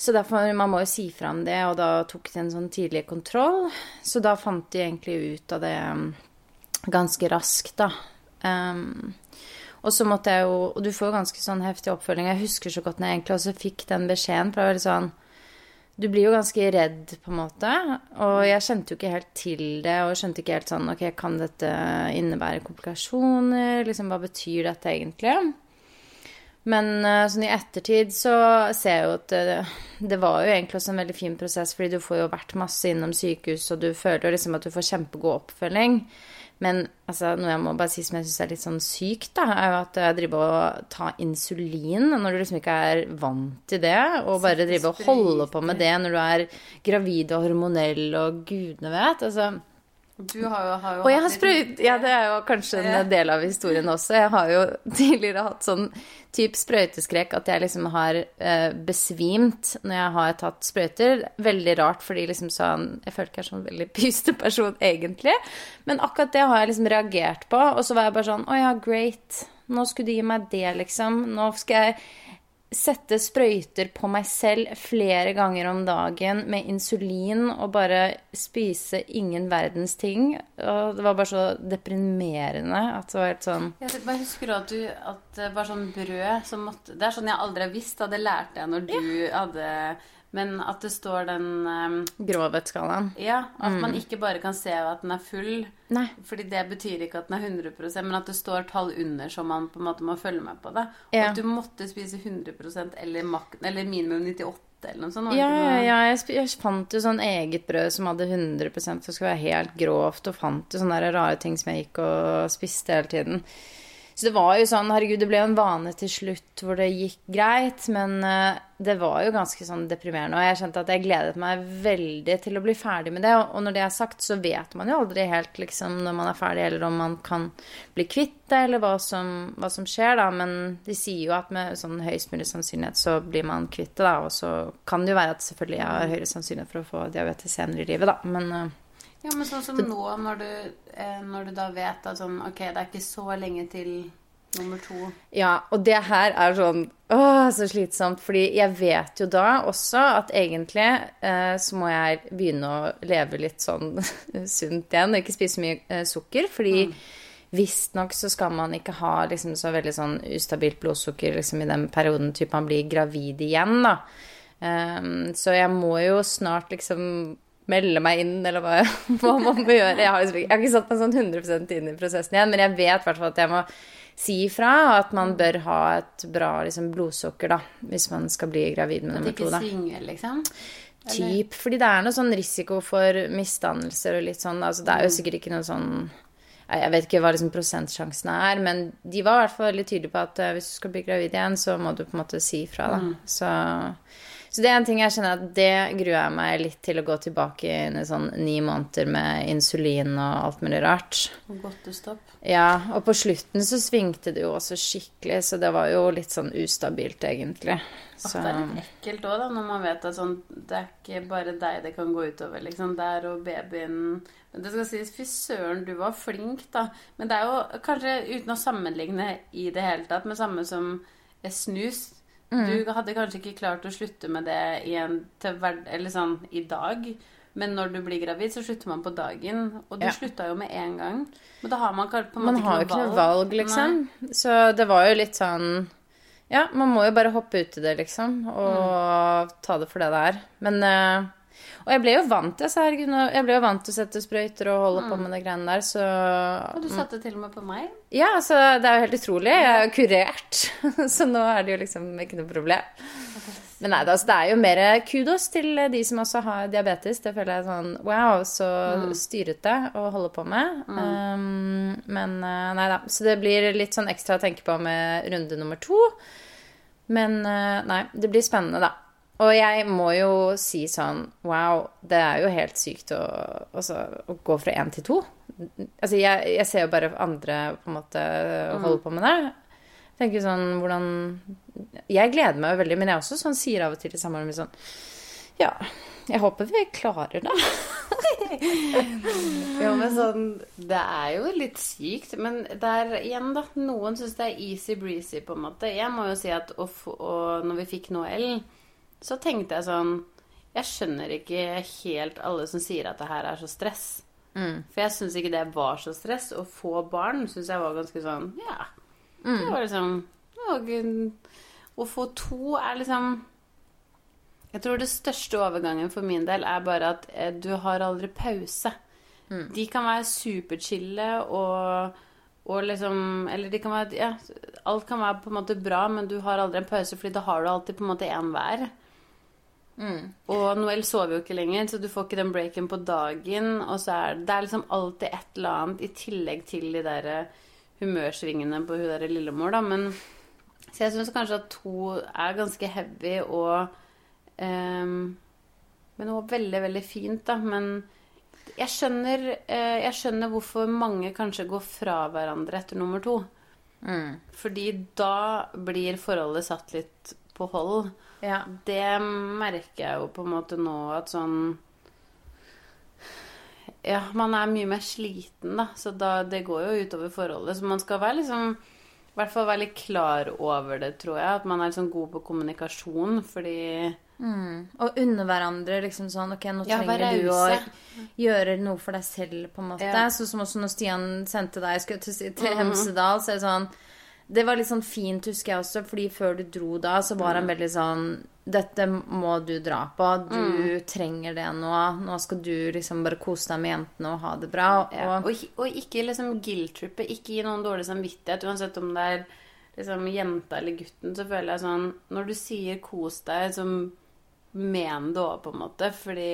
Så derfor man må jo si fra om det, og da tok de en sånn tidlig kontroll. Så da fant de egentlig ut av det um, ganske raskt, da. Um, og så måtte jeg jo Og du får jo ganske sånn heftig oppfølging. Jeg husker så godt når jeg egentlig også fikk den beskjeden, for det var litt sånn du blir jo ganske redd, på en måte. Og jeg kjente jo ikke helt til det, og skjønte ikke helt sånn Ok, kan dette innebære komplikasjoner? Liksom, hva betyr dette egentlig? Men eh, sånn i ettertid så ser jeg jo at det, det var jo egentlig også en veldig fin prosess, fordi du får jo vært masse innom sykehus, og du føler jo liksom at du får kjempegod oppfølging. Men altså, noe jeg må bare si som jeg syns er litt sånn sykt, da, er jo at jeg driver og tar insulin når du liksom ikke er vant til det, og bare driver og holder på med det når du er gravid og hormonell og gudene vet. altså... Du har jo, har jo Og jeg har sprøyt... Ja, det er jo kanskje en del av historien også. Jeg har jo [LAUGHS] tidligere hatt sånn type sprøyteskrekk at jeg liksom har eh, besvimt når jeg har tatt sprøyter. Veldig rart, fordi liksom sånn Jeg føler ikke jeg er sånn veldig [LAUGHS] pyste person egentlig. Men akkurat det har jeg liksom reagert på. Og så var jeg bare sånn Å ja, great. Nå skulle du gi meg det, liksom. Nå skal jeg sette sprøyter på meg selv flere ganger om dagen med insulin og bare spise ingen verdens ting. Og det var bare så deprimerende at det var helt sånn Jeg bare husker at du at det var sånn brød som måtte Det er sånn jeg aldri har visst, da. Det lærte jeg når du hadde Men at det står den um, grovhetsskalaen. Ja, at man ikke bare kan se at den er full. Nei. Fordi det betyr ikke at den er 100% men at det står tall under som man på en måte må følge med på det. Og at du måtte spise 100% eller, eller minimum 98 eller noe sånt. Ja, ja, noe- ja. Jeg, jeg fant jo sånn eget brød som hadde 100% som skulle være helt grovt, og fant jo sånne rare ting som jeg gikk og spiste hele tiden. Så det var jo sånn, herregud, det ble jo en vane til slutt hvor det gikk greit, men eh, det var jo ganske sånn deprimerende, og jeg kjente at jeg gledet meg veldig til å bli ferdig med det, og når det er sagt, så vet man jo aldri helt liksom når man er ferdig, eller om man kan bli kvitt det, eller hva som, hva som skjer da, men de sier jo at med sånn høyest mulig sannsynlighet så blir man kvitt det da, og så kan det jo være at selvfølgelig jeg har høyere sannsynlighet for å få diabetes senere i livet da, men eh, Ja, men sånn som nå, når du, eh, når du da vet at sånn Ok, det er ikke så lenge til nummer to. Ja, og det her er sånn Åh, så slitsomt. Fordi jeg vet jo da også at egentlig eh, så må jeg begynne å leve litt sånn [LAUGHS] sunt igjen og ikke spise så mye eh, sukker. Fordi visstnok så skal man ikke ha liksom så veldig sånn ustabilt blodsukker liksom i den perioden typ man blir gravid igjen, da. Um, så jeg må jo snart liksom melde meg inn, eller hva, [LAUGHS] hva man må gjøre. Jeg har, ikke- jeg har ikke satt meg sånn 100% inn i prosessen igjen, men jeg vet i at jeg må si ifra at man bør ha et bra liksom, blodsukker, da, hvis man skal bli gravid med At det nummer to, ikke da. svinger, liksom. Typ, fordi det er noe sånn risiko for misdannelser og litt sånn. Altså, det er jo sikkert ikke noe sånn Jeg vet ikke hva liksom prosentsjansene er, men de var i hvert fall veldig tydelige på at eh, hvis du skal bli gravid igjen, så må du på en måte si ifra, da. Så, så det er en ting jeg kjenner at det gruer jeg meg litt til å gå tilbake inn i sånn ni måneder med insulin og alt mulig rart. Godtestopp. Ja, og på slutten så svingte det jo også skikkelig, så det var jo litt sånn ustabilt, egentlig. At det er litt ekkelt òg, da, når man vet at sånn Det er ikke bare deg det kan gå utover, liksom. Der og babyen Men det skal sies, fy søren, du var flink, da. Men det er jo kanskje uten å sammenligne i det hele tatt, med samme som eh, snus. Mm. Du hadde kanskje ikke klart å slutte med det i en til hver, Eller sånn i dag. Men når du blir gravid, så slutter man på dagen. Og du Ja. slutta jo med en gang. Men da har man på en Man måte har ikke noe valg, liksom. Nei. Så det var jo litt sånn Ja, man må jo bare hoppe ut i det, liksom, og ta det for det det er. Men eh, Og jeg ble jo vant til så herregud, jeg ble jo vant til å sette sprøyter og holde på med de greiene der, så Og du satte til og med på meg. Ja, altså, det er jo helt utrolig. Jeg er jo kurert, [LAUGHS] så nå er det jo liksom ikke noe problem. Men nei, altså, det er jo mer kudos til de som også har diabetes. Det føler jeg sånn Wow, så styrete å holde på med. Um, men eh, nei da. Så det blir litt sånn ekstra å tenke på med runde nummer to. Men eh, nei, det blir spennende, da. Og jeg må jo si sånn Wow, det er jo helt sykt å, altså, å gå fra én til to. Altså, jeg, jeg ser jo bare andre på en måte holde på med det. Jeg tenker sånn hvordan Jeg gleder meg jo veldig, men jeg også sånn sier av og til til samboeren min sånn Ja, jeg håper vi klarer det. [LAUGHS] Ja, men sånn Det er jo litt sykt, men det er igjen, da. Noen syns det er easy-breezy, på en måte. Jeg må jo si at å og når vi fikk Noel, så tenkte jeg sånn Jeg skjønner ikke helt alle som sier at det her er så stress. For jeg syns ikke det var så stress. Å få barn syns jeg var ganske sånn Ja. Det var liksom og, Å få to er liksom Jeg tror det største overgangen for min del er bare at eh, du har aldri pause. De kan være superchille og, og liksom Eller de kan være Ja, alt kan være på en måte bra, men du har aldri en pause, fordi da har du alltid på en måte én hver. Og Noel sover jo ikke lenger, så du får ikke den breaken på dagen. Og så er det er liksom alltid et eller annet i tillegg til de der humørsvingene på hun derre lillemor, da. Men så jeg syns kanskje at to er ganske heavy og um, Men også veldig, veldig fint, da. Men jeg skjønner, uh, jeg skjønner hvorfor mange kanskje går fra hverandre etter nummer to. Fordi da blir forholdet satt litt på hold. Ja. Det merker jeg jo på en måte nå at sånn Ja, man er mye mer sliten, da, så da, det går jo utover forholdet. Så man skal være liksom I hvert fall være litt klar over det, tror jeg. At man er liksom god på kommunikasjon, fordi Og unne hverandre liksom sånn Ok, nå Ja, trenger du å gjøre noe for deg selv, på en måte. Ja. Sånn som også når Stian sendte deg skulle til, til Hemsedal, så er det sånn Det var litt sånn fint, husker jeg også, fordi før du dro da, så var han veldig sånn Dette må du dra på. Du trenger det nå. Nå skal du liksom bare kose deg med jentene og ha det bra. ja. Og, og, ikke- liksom guilt-trippe. Ikke gi noen dårlig samvittighet. Uansett om det er liksom jenta eller gutten, så føler jeg sånn Når du sier 'kos deg', så men det òg, på en måte. Fordi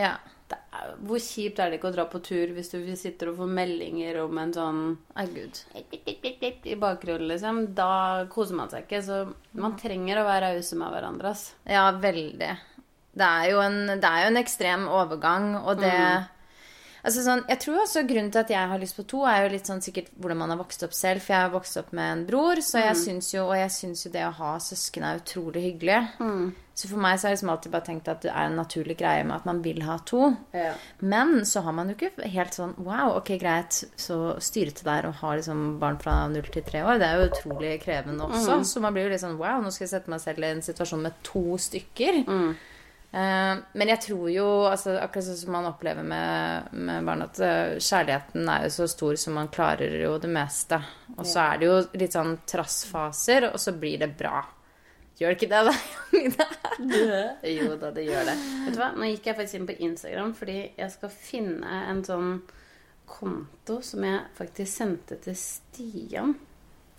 ja. det er, hvor kjipt er det ikke å dra på tur hvis du sitter og får meldinger om en sånn Ai, gud. i bakgrunnen, liksom? Da koser man seg ikke. Så man trenger å være rause med hverandre. ass. Ja, veldig. Det er en, det er jo en ekstrem overgang, og det Altså sånn, jeg tror også Grunnen til at jeg har lyst på to, er jo litt sånn sikkert hvordan man har vokst opp selv. For jeg har vokst opp med en bror, så jeg syns jo, og jeg syns jo det å ha søsken er utrolig hyggelig. Så for meg så har jeg liksom alltid bare tenkt at det er en naturlig greie med at man vil ha to. Men så har man jo ikke helt sånn Wow, ok, greit, så styrete der og ha liksom barn fra null til tre år. Det er jo utrolig krevende også. Så man blir jo litt sånn Wow, nå skal jeg sette meg selv i en situasjon med to stykker. Eh, men jeg tror jo, altså, akkurat sånn som man opplever med, med barn, at eh, kjærligheten er jo så stor som man klarer jo det meste. Og så er det jo litt sånn trassfaser, og så blir det bra. Gjør det ikke det, da? Jo da, det gjør det. Vet du hva? Nå gikk jeg faktisk inn på Instagram fordi jeg skal finne en sånn konto som jeg faktisk sendte til Stian.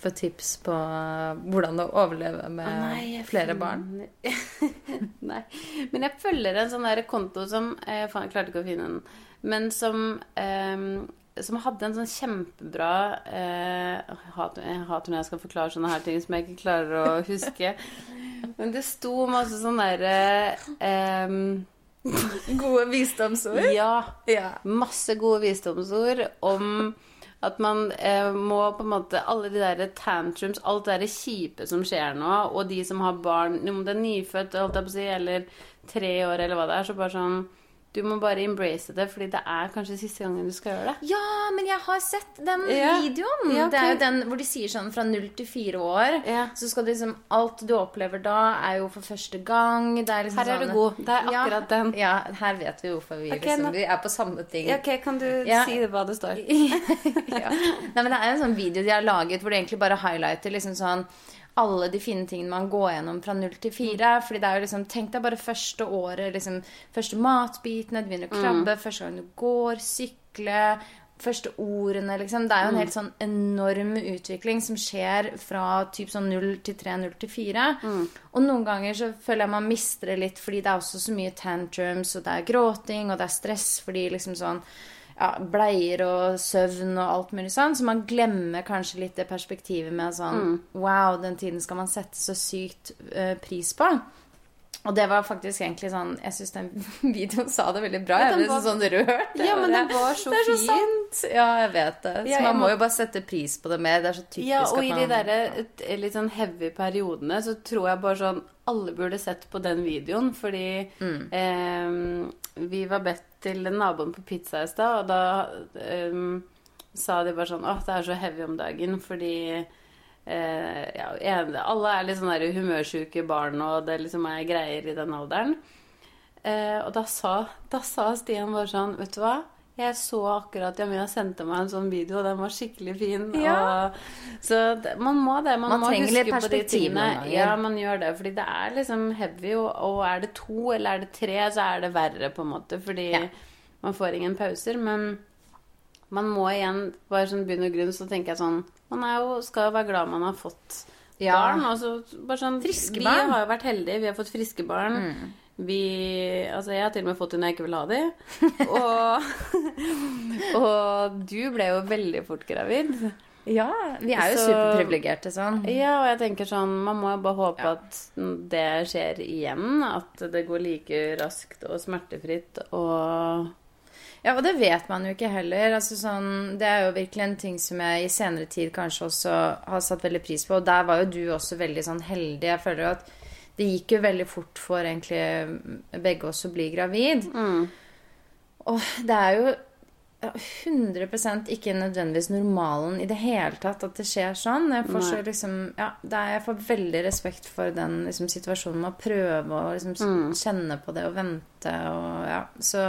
For tips på eh, hvordan å overleve med Å, nei, flere finner- barn. [LAUGHS] Nei. Men jeg følger en sånn der konto som eh, Faen, jeg klarte ikke å finne den. Men som eh, Som hadde en sånn kjempebra eh, Jeg hater når jeg skal forklare sånne her ting som jeg ikke klarer å huske. [LAUGHS] Men det sto masse sånn derre eh, Gode visdomsord. Ja. Ja. Masse gode visdomsord om at man eh, må på en måte Alle de der tantrums, alt det der kjipe som skjer nå, og de som har barn, om det er nyfødt, holdt jeg på å si, eller tre år, eller hva det er, så bare sånn Du må bare embrace det, fordi det er kanskje siste gangen du skal gjøre det. Ja, men jeg har sett den Ja. videoen. Ja, Det er jo den hvor de sier sånn fra null til fire år. Ja. Så skal det liksom Alt du opplever da, er jo for første gang. Det er liksom Her er sånn, du god. Det er akkurat den. Ja, her vet vi hvorfor vi okay, liksom Vi er på samme ting. Ja, ok, kan du si hva det står? [LAUGHS] ja. Nei, men det er en sånn video de har laget hvor de egentlig bare highlighter liksom sånn alle de fine tingene man går gjennom fra null til fire. Fordi det er jo liksom Tenk deg bare første året, liksom Første matbitene, du begynner å krabbe, første gang du går, sykle Første ordene, liksom. Det er jo en helt sånn enorm utvikling som skjer fra typ sånn 0 til 3, 0 til 4. Og noen ganger så føler jeg man mister det litt fordi det er også så mye tantrums, og det er gråting, og det er stress fordi liksom sånn ja, bleier og søvn og alt mulig sånn. Så man glemmer kanskje litt det perspektivet med sånn Wow, den tiden skal man sette så sykt uh, pris på. Og det var faktisk egentlig sånn Jeg syns den [LAUGHS] videoen sa det veldig bra. Ja, Jeg ble var- sånn rørt. Ja, men den var så det er så fin. sant. Ja, jeg vet det. Så Ja, man må jo bare sette pris på det mer. Det er så typisk Ja, og i at de man der eh, litt sånn heavy periodene så tror jeg bare sånn Alle burde sett på den videoen, fordi eh, vi var bedt til naboen på pizza i stad, og da um, sa de bare sånn Å, det er så heavy om dagen fordi eh, ja, alle er litt sånn humørsjuke barn, og det liksom er greier i den alderen. Eh, og da sa, da sa Stian bare sånn Vet du hva? Jeg så akkurat Jamina sendte meg en sånn video, og den var skikkelig fin. Ja. Og, så det, man må det. Man, Man må huske på de tingene. Ja, man gjør det. Fordi det er liksom heavy, og, og er det to eller er det tre, så er det verre, på en måte. Fordi Ja. man får ingen pauser. Men man må igjen, bare sånn bunn og grunn, så tenker jeg sånn Man er jo, skal jo være glad man har fått Ja. barn. Altså, så bare sånn Friske Vi har jo vært heldige, vi har fått friske barn. Vi Altså, jeg har til og med fått når jeg ikke vil ha de. [LAUGHS] Og, og du ble jo veldig fort gravid. Ja, vi er jo Så- superprivilegerte sånn. Ja, og jeg tenker sånn Man må jo bare håpe at det skjer igjen. At det går like raskt og smertefritt og Ja, og det vet man jo ikke heller. Altså, sånn, det er jo virkelig en ting som jeg i senere tid kanskje også har satt veldig pris på. Og der var jo du også veldig sånn heldig. Jeg føler jo at det gikk jo veldig fort for egentlig begge oss å bli gravid. Og det er jo ja, 100% ikke nødvendigvis normalen i det hele tatt at det skjer sånn. Jeg får, så liksom, ja, det er, jeg får veldig respekt for den liksom, situasjonen med å prøve å liksom, mm. kjenne på det og vente. Og, ja. så,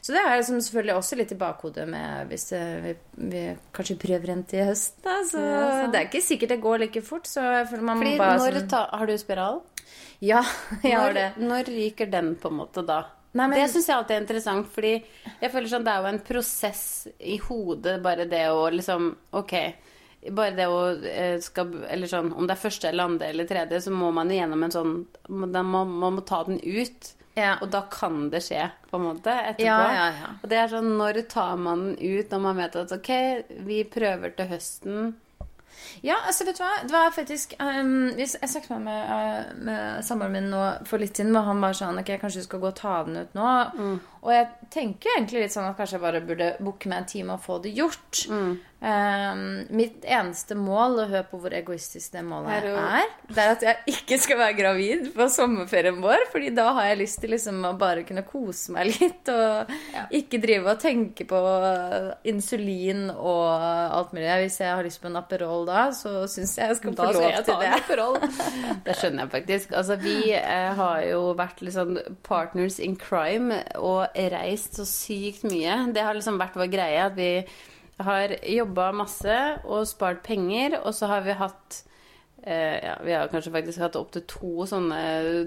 så det er liksom selvfølgelig også litt i bakhodet med hvis det, vi, vi kanskje prøver en til i høst. Da, så Ja, det er ikke sikkert det går like fort. Så jeg føler man Fordi må bare sånn, ta, Har du spiral? Ja, [LAUGHS] jeg har det. når ryker den, på en måte, da? Nei, men- Det syns jeg alltid er interessant, fordi jeg føler sånn det er jo en prosess i hodet, bare det å liksom Ok. Bare det å eh, skal Eller sånn Om det er første eller andre eller tredje, så må man gjennom en sånn Man må, man må ta den ut. Ja. Og da kan det skje, på en måte, etterpå. Ja, ja, ja. Og det er sånn Når tar man den ut når man vet at ok, vi prøver til høsten? Ja, altså vet du hva? Det var faktisk um, Jeg snakket med, med, med samboeren min nå for litt siden, og han var sånn Ok, kanskje du skal gå og ta den ut nå. Og jeg tenker egentlig litt sånn at kanskje jeg bare burde booke meg en time og få det gjort. Um, mitt eneste mål, og hør på hvor egoistisk det målet Er er, det er at jeg ikke skal være gravid på sommerferien vår. Fordi da har jeg lyst til liksom å bare kunne kose meg [LAUGHS] litt, og ikke drive og tenke på insulin og alt mulig. Hvis jeg har lyst på en Aperol da, så syns jeg jeg skal få lov til det. Aperol. [LAUGHS] Det skjønner jeg faktisk. Altså, vi eh, har jo vært liksom partners in crime og reist så sykt mye. Det har liksom vært vår greie at vi har jobba masse og spart penger, og så har vi hatt eh, ja, Vi har kanskje faktisk hatt opptil to sånne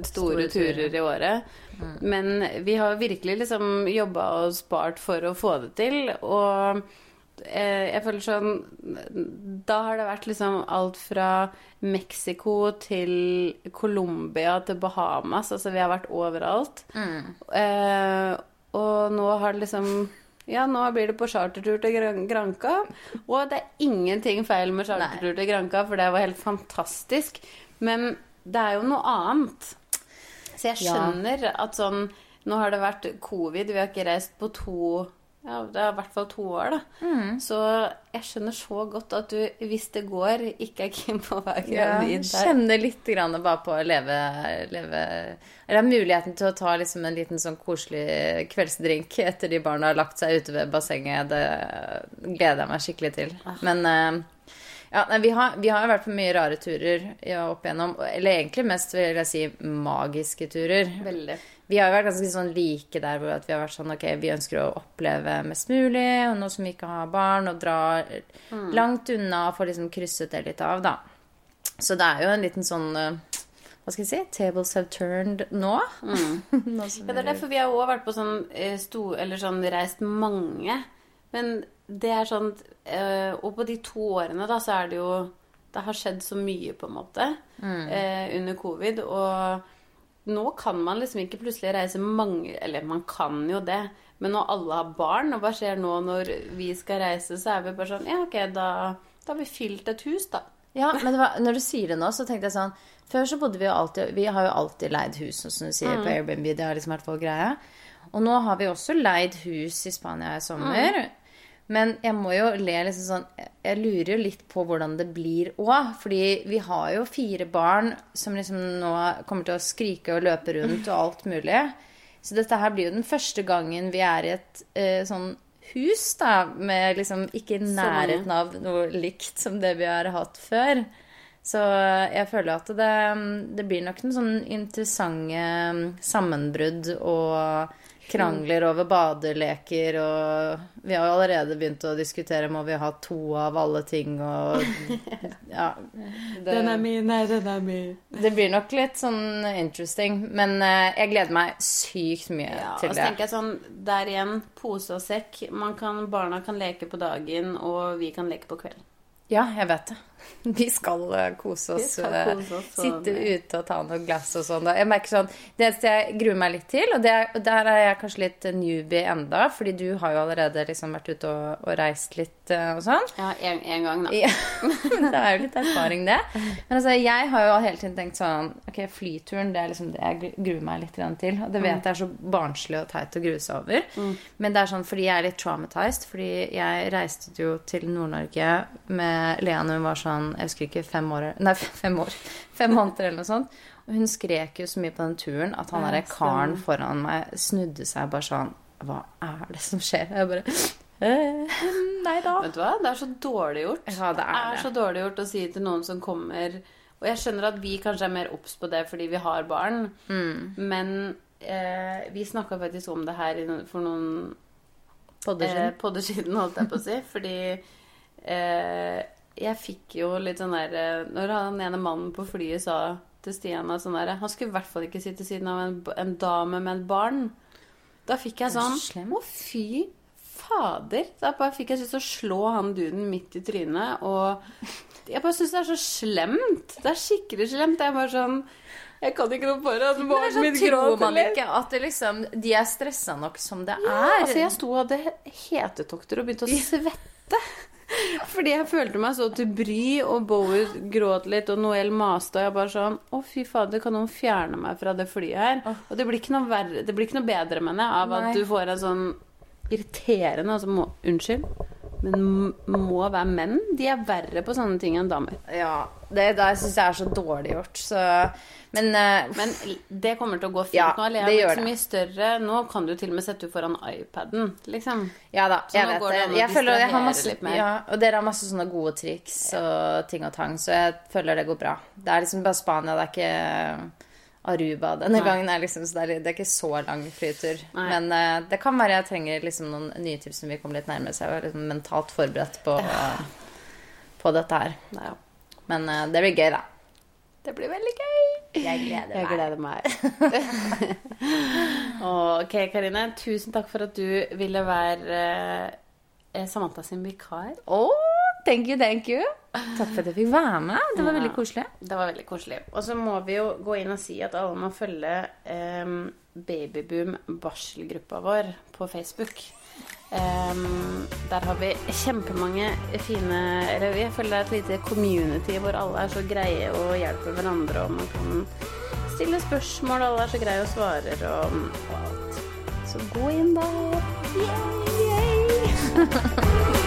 store, Store turer. turer i året. Men vi har virkelig liksom jobba og spart for å få det til. Og eh, jeg føler sånn Da har det vært liksom alt fra Mexico til Colombia til Bahamas. Altså vi har vært overalt. Eh, og nå har det liksom Ja, nå blir det på chartertur til Granka. Granca. Og det er ingenting feil med chartertur til Granca, for det var helt fantastisk. Men det er jo noe annet. Så jeg Ja. skjønner at sånn Nå har det vært covid, vi har ikke reist på to ja, det er i hvert fall to år, da. Mm. Så jeg skjønner så godt at du, hvis det går, ikke er keen på å være Ja, gravid der. kjenner litt grann bare på å leve, leve Eller muligheten til å ta liksom en liten sånn koselig kveldsdrink etter de barna har lagt seg ute ved bassenget. Det gleder jeg meg skikkelig til. Men eh, ja, nei, vi, har, vi har jo vært på mye rare turer ja, opp igjennom. Eller egentlig mest vil jeg si magiske turer. Veldig. Vi har jo vært ganske sånn like der hvor vi har vært sånn ok, vi ønsker å oppleve mest mulig, og nå som vi ikke har barn, og dra langt unna og få liksom krysset det litt av, da. Så det er jo en liten sånn eh, Hva skal jeg si? Tables have turned nå. [LAUGHS] nå Ja, det er derfor vi har òg vært på sånn eh, sto, Eller sånn reist mange. Men det er sånn eh, Og på de to årene, da, så er det jo Det har skjedd så mye, på en måte, eh, under covid. Og nå kan man liksom ikke plutselig reise mange Eller man kan jo det. Men når alle har barn, og hva skjer nå når vi skal reise, så er vi bare sånn Ja, ok, da, da har vi fylt et hus, da. Ja, men det var, når du sier det nå, så tenkte jeg sånn Før så bodde vi jo alltid Vi har jo alltid leid hus, som du sier, på Airbnb. Det har liksom vært vår greie. Og nå har vi også leid hus i Spania i sommer. Men jeg må jo le liksom sånn Jeg lurer jo litt på hvordan det blir òg. Fordi vi har jo fire barn som liksom nå kommer til å skrike og løpe rundt og alt mulig. Så dette her blir jo den første gangen vi er i et eh, sånn hus, da, med liksom ikke i nærheten av noe likt som det vi har hatt før. Så jeg føler at det, det blir nok noen sånn interessante sammenbrudd og krangler over badeleker, og vi har jo allerede begynt å diskutere må vi ha to av alle ting, og [LAUGHS] ja. Det, Den er min, nei, den er min. det blir nok litt sånn interesting, men eh, jeg gleder meg sykt mye Ja, og så tenker jeg sånn, Der igjen, pose og sekk. Man kan, barna kan leke på dagen, og vi kan leke på kvelden. Ja, jeg vet det. Vi skal eh, kose oss. skal eh, kose oss, sitte ute og ta noen glass og sånn. Jeg merker sånn, Det eneste jeg gruer meg litt til, og, det er, og der er jeg kanskje litt newbie enda, fordi du har jo allerede liksom vært ute og, og reist litt eh, og sånn. Ja, en, en gang, da. Ja, [LAUGHS] det er jo litt erfaring, det. Men altså, jeg har jo hele tiden tenkt sånn Ok, flyturen, det er liksom det jeg gruer meg litt til. Og det vet jeg er så barnslig og teit å grue seg over. Men det er sånn fordi jeg er litt traumatized. Fordi jeg reiste jo til Nord-Norge med Lea når hun var sånn Jeg husker ikke, fem år Nei, fem år. Fem måneder eller noe sånt. Og hun skrek jo så mye på den turen at han derre karen foran meg snudde seg bare sånn Hva er det som skjer? Jeg bare Nei da. Vet du hva? Det er så dårlig gjort. Ja, det er det. så dårlig gjort å si til noen som kommer Og jeg skjønner at vi kanskje er mer obs på det fordi vi har barn, Mm. men eh, vi snakka faktisk om det her for noen Podder eh, holdt jeg på å si. [LAUGHS] Fordi eh, jeg fikk jo litt sånn der eh, Når han ene mannen på flyet sa til Stian at sånn der, Han skulle i hvert fall ikke sitte siden av en, en dame med et barn. Da fikk jeg Er sånn så? Å, fy fader. Da bare fikk jeg lyst til å slå han duden midt i trynet. Og jeg bare syns det er så slemt. Det er skikkelig slemt. Det er bare sånn Jeg kan ikke noe for at Men barnet mitt tror man ikke at det liksom, de er stressa nok som det Ja, er. altså jeg sto og hadde hetetokter og begynte å svette. Fordi jeg følte meg så til bry, og Bowie gråt litt, og Noel maste, og jeg bare sånn Å, fy fader, kan noen fjerne meg fra det flyet her? Og det blir ikke noe, verre, det blir ikke noe bedre, mener jeg, av Nei. at du får en sånn irriterende altså må, Unnskyld, men må være menn. De er verre på sånne ting enn damer. Ja, det der syns jeg er så dårlig gjort, så Men, uh, Men det kommer til å gå fint Ja, nå. Det gjør det. mye større. Nå kan du til og med sette ut foran iPaden, liksom. ja da, Så jeg vet det Jeg føler jeg har masse ja, Og dere har masse sånne gode triks og ting og tang, så jeg føler det går bra. Det er liksom bare Spania, det er ikke Aruba denne Nei. gangen. Er liksom, så det, er, det er ikke så lang flytur. Nei. Men uh, det kan være jeg trenger liksom noen nye tips som vi kommer litt nærmere, så jeg var liksom mentalt forberedt på, på dette her. Ja. Men uh, det blir gøy, da. Det blir veldig gøy. Jeg gleder Jeg gleder meg. [LAUGHS] Ok, Karine. Tusen takk for at du ville være eh, Samantha sin vikar. Oh, thank you, thank you. Takk for at jeg fikk være med. Det var Ja. veldig koselig. Det var veldig koselig. Og så må vi jo gå inn og si at alle må følge um, Babyboom barselgruppa vår på Facebook. Um, der har vi kjempemange fine Eller vi føler det er et lite community hvor alle er så greie og hjelper hverandre, og man kan stille spørsmål, alle er så greie og svarer og, og alt. Så gå inn der. [LAUGHS]